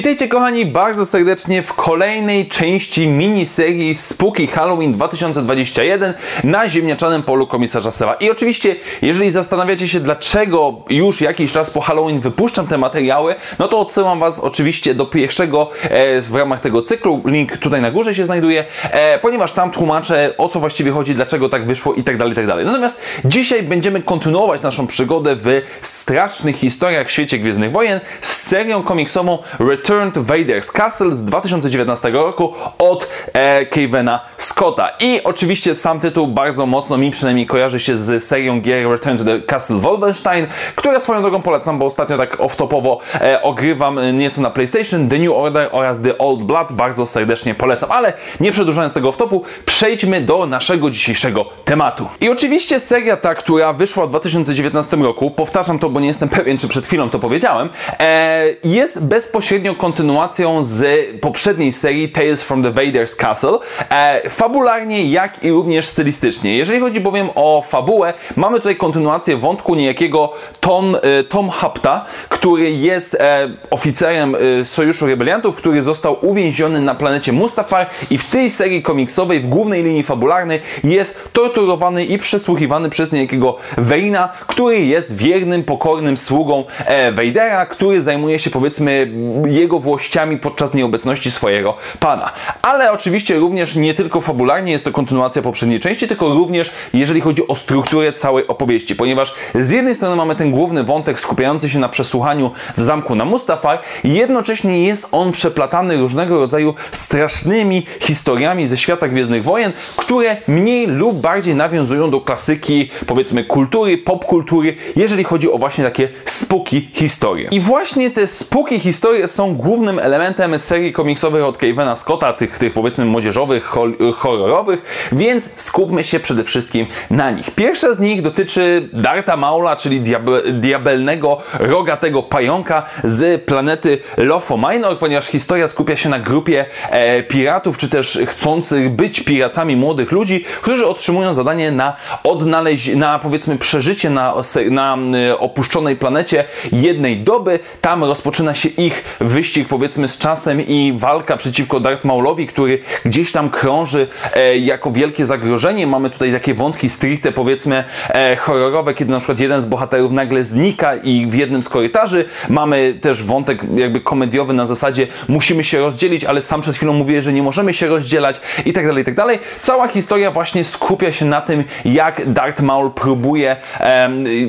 Witajcie kochani bardzo serdecznie w kolejnej części miniserii Spooky Halloween 2021 na ziemniaczanym polu komisarza Sewa. I oczywiście, jeżeli zastanawiacie się, dlaczego już jakiś czas po Halloween wypuszczam te materiały, no to odsyłam Was oczywiście do pierwszego e, w ramach tego cyklu. Link tutaj na górze się znajduje, e, ponieważ tam tłumaczę o co właściwie chodzi, dlaczego tak wyszło i tak dalej, tak dalej. Natomiast dzisiaj będziemy kontynuować naszą przygodę w strasznych historiach w świecie Gwiezdnych Wojen z serią komiksową Return to Vader's Castle z 2019 roku od e, Kevena Scotta. I oczywiście sam tytuł bardzo mocno mi przynajmniej kojarzy się z serią gier Return to the Castle Wolfenstein, która swoją drogą polecam, bo ostatnio tak off-topowo e, ogrywam nieco na PlayStation, The New Order oraz The Old Blood. Bardzo serdecznie polecam, ale nie przedłużając tego off-topu, przejdźmy do naszego dzisiejszego tematu. I oczywiście seria ta, która wyszła w 2019 roku, powtarzam to, bo nie jestem pewien, czy przed chwilą to powiedziałem, e, jest bezpośrednio kontynuacją z poprzedniej serii Tales from the Vader's Castle, e, fabularnie jak i również stylistycznie. Jeżeli chodzi bowiem o fabułę, mamy tutaj kontynuację wątku niejakiego Tom, e, Tom Hapta, który jest e, oficerem e, Sojuszu Rebeliantów, który został uwięziony na planecie Mustafar i w tej serii komiksowej, w głównej linii fabularnej jest torturowany i przesłuchiwany przez niejakiego Veina, który jest wiernym, pokornym sługą e, Vadera, który zajmuje się powiedzmy jego włościami podczas nieobecności swojego pana. Ale oczywiście również nie tylko fabularnie jest to kontynuacja poprzedniej części, tylko również jeżeli chodzi o strukturę całej opowieści, ponieważ z jednej strony mamy ten główny wątek skupiający się na przesłuchaniu w zamku na Mustafar, jednocześnie jest on przeplatany różnego rodzaju strasznymi historiami ze świata Gwiezdnych Wojen, które mniej lub bardziej nawiązują do klasyki, powiedzmy, kultury, popkultury, jeżeli chodzi o właśnie takie spooky historie. I właśnie te spooky historie są głównym elementem serii komiksowych od Kevena Scotta, tych, tych powiedzmy młodzieżowych, horrorowych, więc skupmy się przede wszystkim na nich. Pierwsza z nich dotyczy Darta Maula, czyli diabe, diabelnego, rogatego pająka z planety Lofo Minor, ponieważ historia skupia się na grupie e, piratów, czy też chcących być piratami młodych ludzi, którzy otrzymują zadanie na odnaleźć, na powiedzmy przeżycie na, na e, opuszczonej planecie jednej doby. Tam rozpoczyna się ich wyścig powiedzmy z czasem i walka przeciwko Darth Maulowi, który gdzieś tam krąży e, jako wielkie zagrożenie. Mamy tutaj takie wątki stricte powiedzmy e, horrorowe, kiedy na przykład jeden z bohaterów nagle znika i w jednym z korytarzy mamy też wątek jakby komediowy na zasadzie musimy się rozdzielić, ale sam przed chwilą mówię, że nie możemy się rozdzielać i tak dalej, i tak dalej. Cała historia właśnie skupia się na tym, jak Darth Maul próbuje,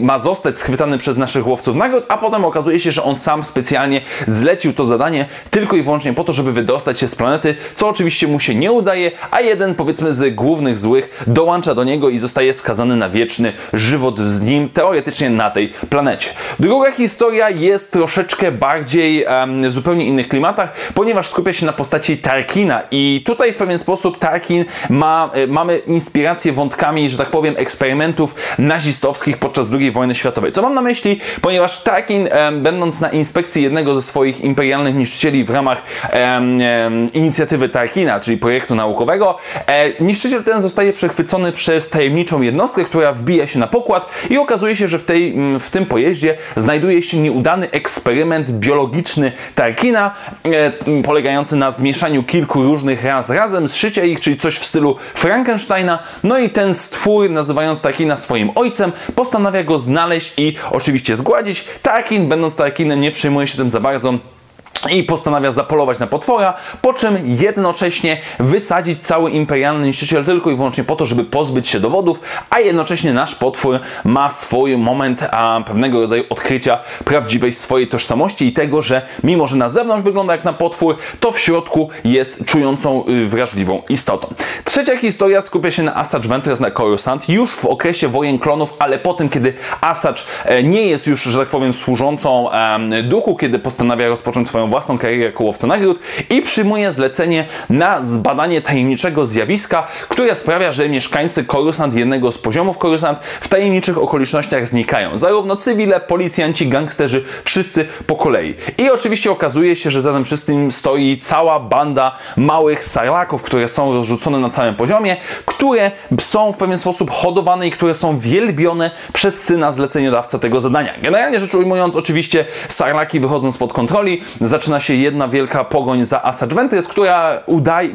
ma zostać schwytany przez naszych łowców nagród, a potem okazuje się, że on sam specjalnie zlecił to zadanie tylko i wyłącznie po to, żeby wydostać się z planety, co oczywiście mu się nie udaje, a jeden powiedzmy z głównych złych dołącza do niego i zostaje skazany na wieczny żywot z nim, teoretycznie na tej planecie. Druga historia jest troszeczkę bardziej um, w zupełnie innych klimatach, ponieważ skupia się na postaci Tarkina i tutaj w pewien sposób Tarkin ma, e, mamy inspirację wątkami, że tak powiem, eksperymentów nazistowskich podczas II wojny światowej. Co mam na myśli? Ponieważ Tarkin, będąc na inspekcji jednego ze swoich imperialnych niszczycieli w ramach inicjatywy Tarkina, czyli projektu naukowego, e, niszczyciel ten zostaje przechwycony przez tajemniczą jednostkę, która wbija się na pokład i okazuje się, że w, tej, w tym pojeździe znajduje się nieudany eksperyment biologiczny Tarkina, e, polegający na zmieszaniu kilku różnych raz razem, zszycia ich, czyli coś w stylu Frankensteina. No i ten stwór, nazywając Tarkina swoim ojcem, postanawia go znaleźć i oczywiście zgładzić. Tarkin, będąc Tarkinem, nie przejmuje się tym za bardzo i postanawia zapolować na potwora, po czym jednocześnie wysadzić cały imperialny niszczyciel tylko i wyłącznie po to, żeby pozbyć się dowodów, a jednocześnie nasz potwór ma swój moment a, pewnego rodzaju odkrycia prawdziwej swojej tożsamości i tego, że mimo, że na zewnątrz wygląda jak na potwór, to w środku jest czującą y, wrażliwą istotą. Trzecia historia skupia się na Asajj Ventress na Coruscant już w okresie wojen klonów, ale po tym, kiedy Asajj e, nie jest już, że tak powiem, służącą duchu, kiedy postanawia rozpocząć swoją własną karierę jako nagród i przyjmuje zlecenie na zbadanie tajemniczego zjawiska, które sprawia, że mieszkańcy Korusant, jednego z poziomów Korusant, w tajemniczych okolicznościach znikają. Zarówno cywile, policjanci, gangsterzy, wszyscy po kolei. I oczywiście okazuje się, że za tym wszystkim stoi cała banda małych sarlaków, które są rozrzucone na całym poziomie, które są w pewien sposób hodowane i które są wielbione przez syna zleceniodawcę tego zadania. Generalnie rzecz ujmując, oczywiście sarlaki wychodzą spod kontroli, zaczyna się jedna wielka pogoń za Asajj Ventress, która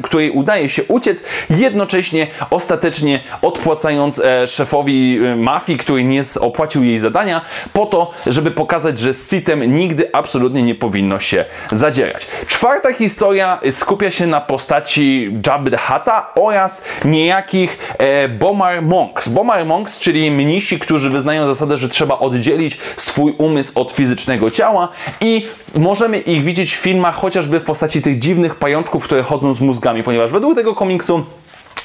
której udaje się uciec, jednocześnie ostatecznie odpłacając e, szefowi e, mafii, który nie opłacił jej zadania, po to, żeby pokazać, że z Sitem nigdy absolutnie nie powinno się zadzierać. Czwarta historia skupia się na postaci Jabby the oraz niejakich e, Bomar Monks. Bomar Monks, czyli mnisi, którzy wyznają zasadę, że trzeba oddzielić swój umysł od fizycznego ciała i możemy ich widzieć w filmach chociażby w postaci tych dziwnych pajączków, które chodzą z mózgami, ponieważ według tego komiksu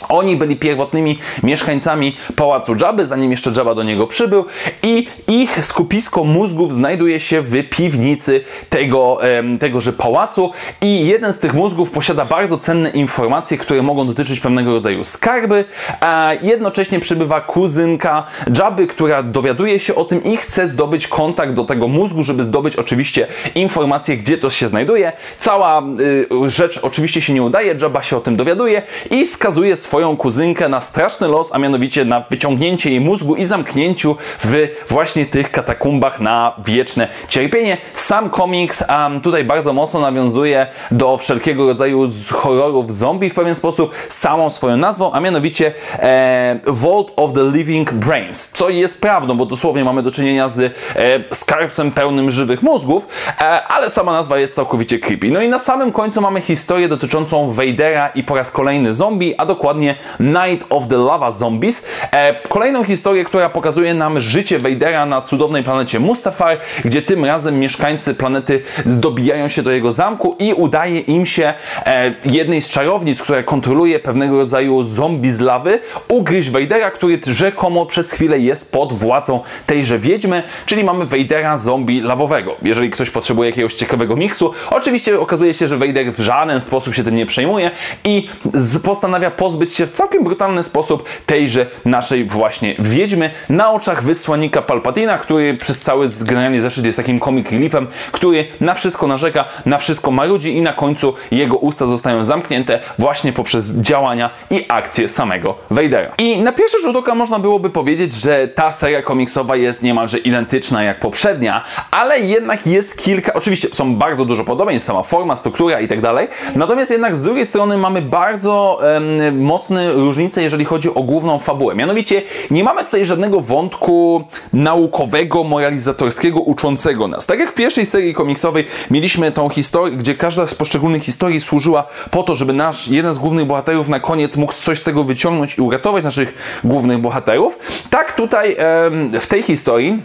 oni byli pierwotnymi mieszkańcami pałacu Jabby, zanim jeszcze Jabba do niego przybył i ich skupisko mózgów znajduje się w piwnicy tego, tegoże pałacu i jeden z tych mózgów posiada bardzo cenne informacje, które mogą dotyczyć pewnego rodzaju skarby, a jednocześnie przybywa kuzynka Jabby, która dowiaduje się o tym i chce zdobyć kontakt do tego mózgu, żeby zdobyć oczywiście informacje, gdzie to się znajduje. Cała y, rzecz oczywiście się nie udaje, Jabba się o tym dowiaduje i skazuje swoje swoją kuzynkę na straszny los, a mianowicie na wyciągnięcie jej mózgu i zamknięciu w właśnie tych katakumbach na wieczne cierpienie. Sam komiks um, tutaj bardzo mocno nawiązuje do wszelkiego rodzaju horrorów zombie w pewien sposób samą swoją nazwą, a mianowicie e, Vault of the Living Brains, co jest prawdą, bo dosłownie mamy do czynienia z e, skarbcem pełnym żywych mózgów, e, ale sama nazwa jest całkowicie creepy. No i na samym końcu mamy historię dotyczącą Vadera i po raz kolejny zombie, a dokładnie dokładnie Night of the Lava Zombies. E, kolejną historię, która pokazuje nam życie Vadera na cudownej planecie Mustafar, gdzie tym razem mieszkańcy planety zdobijają się do jego zamku i udaje im się e, jednej z czarownic, która kontroluje pewnego rodzaju zombie z lawy, ugryźć Vadera, który rzekomo przez chwilę jest pod władzą tejże wiedźmy, czyli mamy Vadera zombie lawowego. Jeżeli ktoś potrzebuje jakiegoś ciekawego miksu, oczywiście okazuje się, że Vader w żaden sposób się tym nie przejmuje i postanawia pozbyć się w całkiem brutalny sposób tejże naszej właśnie wiedźmy na oczach wysłannika Palpatina, który przez cały generalnie zeszyt jest takim comic reliefem, który na wszystko narzeka, na wszystko marudzi i na końcu jego usta zostają zamknięte właśnie poprzez działania i akcje samego Vadera. I na pierwszy rzut oka można byłoby powiedzieć, że ta seria komiksowa jest niemalże identyczna jak poprzednia, ale jednak jest kilka, oczywiście są bardzo dużo podobieństw, sama forma, struktura i tak dalej, natomiast jednak z drugiej strony mamy bardzo um, mocne różnice, jeżeli chodzi o główną fabułę. Mianowicie nie mamy tutaj żadnego wątku naukowego, moralizatorskiego, uczącego nas. Tak jak w pierwszej serii komiksowej mieliśmy tą historię, gdzie każda z poszczególnych historii służyła po to, żeby nasz jeden z głównych bohaterów na koniec mógł coś z tego wyciągnąć i uratować naszych głównych bohaterów. Tak tutaj w tej historii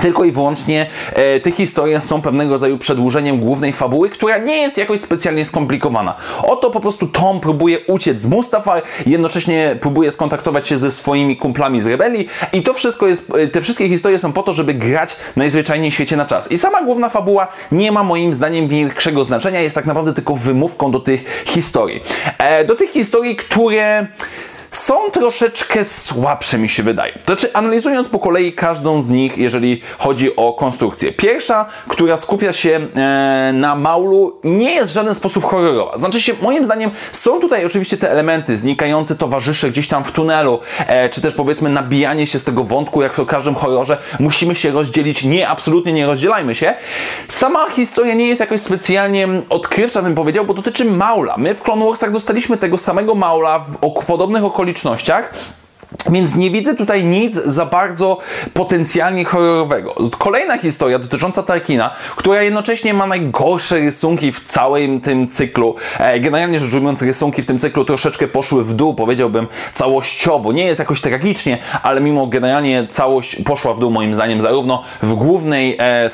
tylko i wyłącznie e, te historie są pewnego rodzaju przedłużeniem głównej fabuły, która nie jest jakoś specjalnie skomplikowana. Oto po prostu Tom próbuje uciec z Mustafar, jednocześnie próbuje skontaktować się ze swoimi kumplami z rebelii i to wszystko jest, e, te wszystkie historie są po to, żeby grać najzwyczajniej w świecie na czas. I sama główna fabuła nie ma moim zdaniem większego znaczenia, jest tak naprawdę tylko wymówką do tych historii. E, do tych historii, które są troszeczkę słabsze, mi się wydaje. Znaczy, analizując po kolei każdą z nich, jeżeli chodzi o konstrukcję. Pierwsza, która skupia się e, na Maulu, nie jest w żaden sposób horrorowa. Znaczy się, moim zdaniem, są tutaj oczywiście te elementy, znikające towarzysze gdzieś tam w tunelu, e, czy też powiedzmy nabijanie się z tego wątku, jak w każdym horrorze, musimy się rozdzielić. Nie, absolutnie nie rozdzielajmy się. Sama historia nie jest jakoś specjalnie odkrywcza, bym powiedział, bo dotyczy Maula. My w Clone Warsach dostaliśmy tego samego Maula w podobnych okolicznościach okolicznościach. Więc nie widzę tutaj nic za bardzo potencjalnie horrorowego. Kolejna historia dotycząca Tarkina, która jednocześnie ma najgorsze rysunki w całym tym cyklu. E, generalnie rzecz ujmując, rysunki w tym cyklu troszeczkę poszły w dół, powiedziałbym całościowo. Nie jest jakoś tragicznie, ale mimo generalnie całość poszła w dół moim zdaniem zarówno w głównej, e,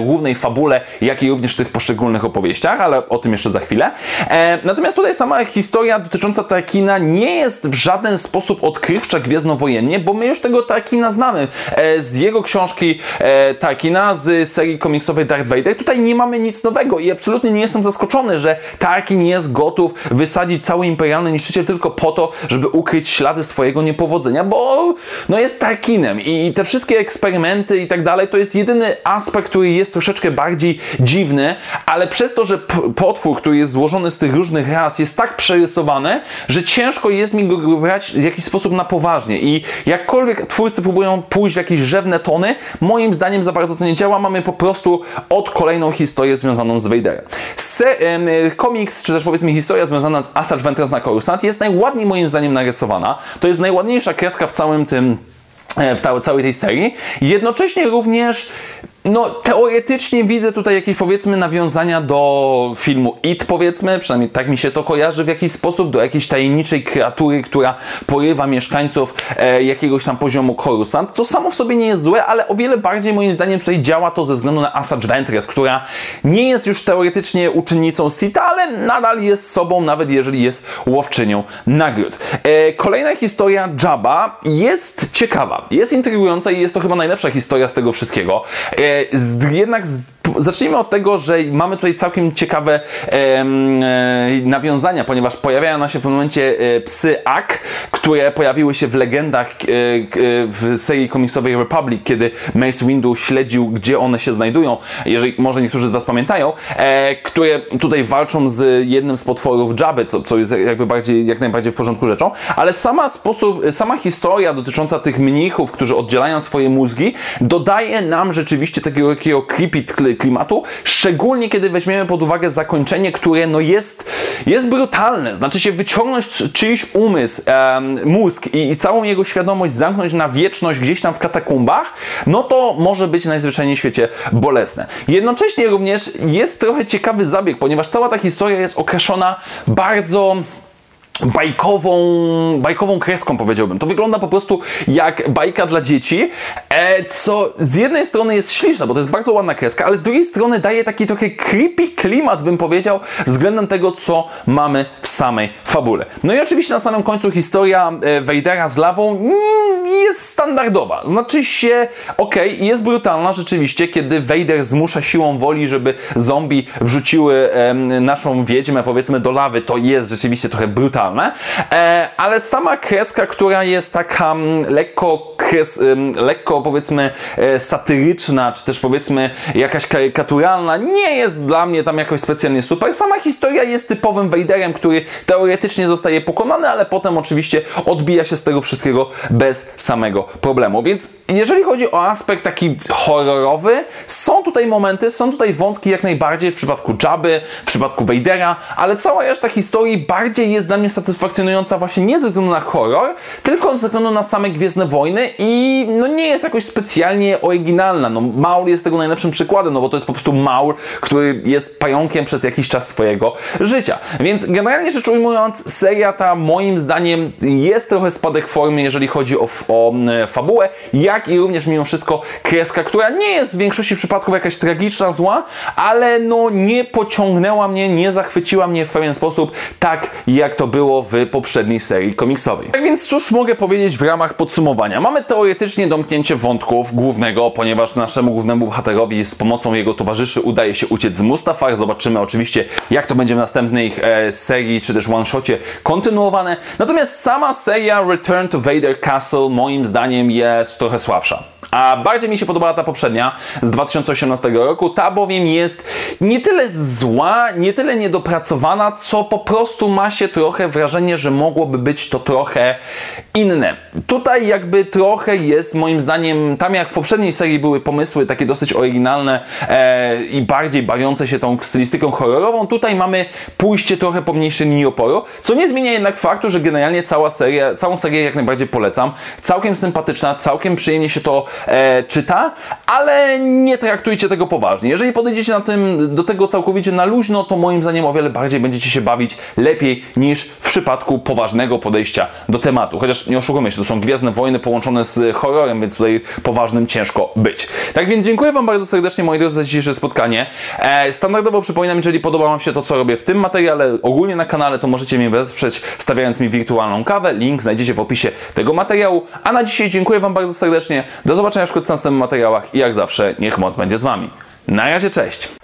głównej fabule, jak i również w tych poszczególnych opowieściach, ale o tym jeszcze za chwilę. E, natomiast tutaj sama historia dotycząca Tarkina nie jest w żaden sposób odkrywcza puszcza gwiezdnowojennie, bo my już tego Tarkina znamy. E, z jego książki e, Tarkina, z serii komiksowej Darth Vader. Tutaj nie mamy nic nowego i absolutnie nie jestem zaskoczony, że Tarkin jest gotów wysadzić cały imperialny niszczyciel tylko po to, żeby ukryć ślady swojego niepowodzenia, bo no jest Tarkinem i te wszystkie eksperymenty i tak dalej, to jest jedyny aspekt, który jest troszeczkę bardziej dziwny, ale przez to, że potwór, który jest złożony z tych różnych ras, jest tak przerysowany, że ciężko jest mi go brać w jakiś sposób na poważnie i jakkolwiek twórcy próbują pójść w jakieś rzewne tony, moim zdaniem za bardzo to nie działa, mamy po prostu od kolejną historię związaną z Vaderem. Se, komiks, czy też powiedzmy historia związana z Asajj Ventress na Coruscant jest najładniej moim zdaniem narysowana. To jest najładniejsza kreska w całym tym e, w całej tej serii. Jednocześnie również no, teoretycznie widzę tutaj jakieś powiedzmy nawiązania do filmu It, powiedzmy, przynajmniej tak mi się to kojarzy w jakiś sposób, do jakiejś tajemniczej kreatury, która porywa mieszkańców e, jakiegoś tam poziomu Coruscant, co samo w sobie nie jest złe, ale o wiele bardziej moim zdaniem tutaj działa to ze względu na Asajj Ventress, która nie jest już teoretycznie uczennicą Sita, ale nadal jest sobą, nawet jeżeli jest łowczynią nagród. E, kolejna historia Jabba jest ciekawa, jest intrygująca i jest to chyba najlepsza historia z tego wszystkiego. E, jednak zacznijmy od tego, że mamy tutaj całkiem ciekawe e, nawiązania, ponieważ pojawiają się w pewnym momencie e, psy Ak, które pojawiły się w legendach w serii komiksowej Republic, kiedy Mace Windu śledził, gdzie one się znajdują, jeżeli może niektórzy z Was pamiętają, które tutaj walczą z jednym z potworów Jabby, co, co jest jakby bardziej, jak najbardziej w porządku rzeczą, ale sama sposób, sama historia dotycząca tych mnichów, którzy oddzielają swoje mózgi, dodaje nam rzeczywiście takiego, takiego creepy klimatu, szczególnie kiedy weźmiemy pod uwagę zakończenie, które no jest, jest brutalne. Znaczy się wyciągnąć czyjś umysł, um, mózg i, i, całą jego świadomość zamknąć na wieczność gdzieś tam w katakumbach, no to może być najzwyczajniej w świecie bolesne. Jednocześnie również jest trochę ciekawy zabieg, ponieważ cała ta historia jest określona bardzo bajkową, bajkową kreską, powiedziałbym. To wygląda po prostu jak bajka dla dzieci, e, co z jednej strony jest śliczne, bo to jest bardzo ładna kreska, ale z drugiej strony daje taki trochę creepy klimat, bym powiedział, względem tego, co mamy w samej fabule. No i oczywiście na samym końcu historia e, Vadera z lawą mm, jest standardowa. Znaczy się, okej, okay, jest brutalna rzeczywiście, kiedy Vader zmusza siłą woli, żeby zombie wrzuciły naszą wiedźmę, powiedzmy, do lawy. To jest rzeczywiście trochę brutalne e, ale sama kreska, która jest taka mm, lekko, kres, lekko powiedzmy e, satyryczna, czy też powiedzmy jakaś karykaturalna, nie jest dla mnie tam jakoś specjalnie super. Sama historia jest typowym Vaderem, który teoretycznie zostaje pokonany, ale potem oczywiście odbija się z tego wszystkiego bez samego problemu. Więc jeżeli chodzi o aspekt taki horrorowy, są tutaj momenty, są tutaj wątki jak najbardziej w przypadku Jabby, w przypadku Vadera, ale cała reszta historii bardziej jest dla mnie satysfakcjonująca właśnie nie ze względu na horror, tylko ze względu na same Gwiezdne Wojny i no nie jest jakoś specjalnie oryginalna. No Maul jest tego najlepszym przykładem, no bo to jest po prostu Maul, który jest pająkiem przez jakiś czas swojego życia. Więc generalnie rzecz ujmując, seria ta moim zdaniem jest trochę spadek formy, jeżeli chodzi o, o fabułę, jak i również mimo wszystko kreska, która nie jest w większości przypadków jakaś tragiczna, zła, ale no nie pociągnęła mnie, nie zachwyciła mnie w pewien sposób tak, jak to było było w poprzedniej serii komiksowej. Tak więc cóż mogę powiedzieć w ramach podsumowania? Mamy teoretycznie domknięcie wątków głównego, ponieważ naszemu głównemu bohaterowi z pomocą jego towarzyszy udaje się uciec z Mustafar. Zobaczymy oczywiście jak to będzie w następnej e, serii czy też one-shocie kontynuowane. Natomiast sama seria Return to Vader Castle moim zdaniem jest trochę słabsza. A bardziej mi się podobała ta poprzednia z 2018 roku. Ta bowiem jest nie tyle zła, nie tyle niedopracowana, co po prostu ma się trochę wrażenie, że mogłoby być to trochę inne. Tutaj jakby trochę jest moim zdaniem, tam jak w poprzedniej serii były pomysły takie dosyć oryginalne e, i bardziej bawiące się tą stylistyką horrorową, tutaj mamy pójście trochę po mniejszej linii oporu, co nie zmienia jednak faktu, że generalnie cała seria, całą serię jak najbardziej polecam. Całkiem sympatyczna, całkiem przyjemnie się to e, czyta, ale nie traktujcie tego poważnie. Jeżeli podejdziecie na tym, do tego całkowicie na luźno, to moim zdaniem o wiele bardziej będziecie się bawić lepiej niż w przypadku poważnego podejścia do tematu. Chociaż nie oszukujmy się, to są Gwiezdne Wojny połączone z horrorem, więc tutaj poważnym ciężko być. Tak więc dziękuję Wam bardzo serdecznie, moi drodzy, za dzisiejsze spotkanie. E, standardowo przypominam, jeżeli podoba Wam się to, co robię w tym materiale, ogólnie na kanale, to możecie mnie wesprzeć, stawiając mi wirtualną kawę. Link znajdziecie w opisie tego materiału. A na dzisiaj dziękuję Wam bardzo serdecznie. Do zobaczenia wkrótce w następnych materiałach i jak zawsze, niech moc będzie z Wami. Na razie, cześć!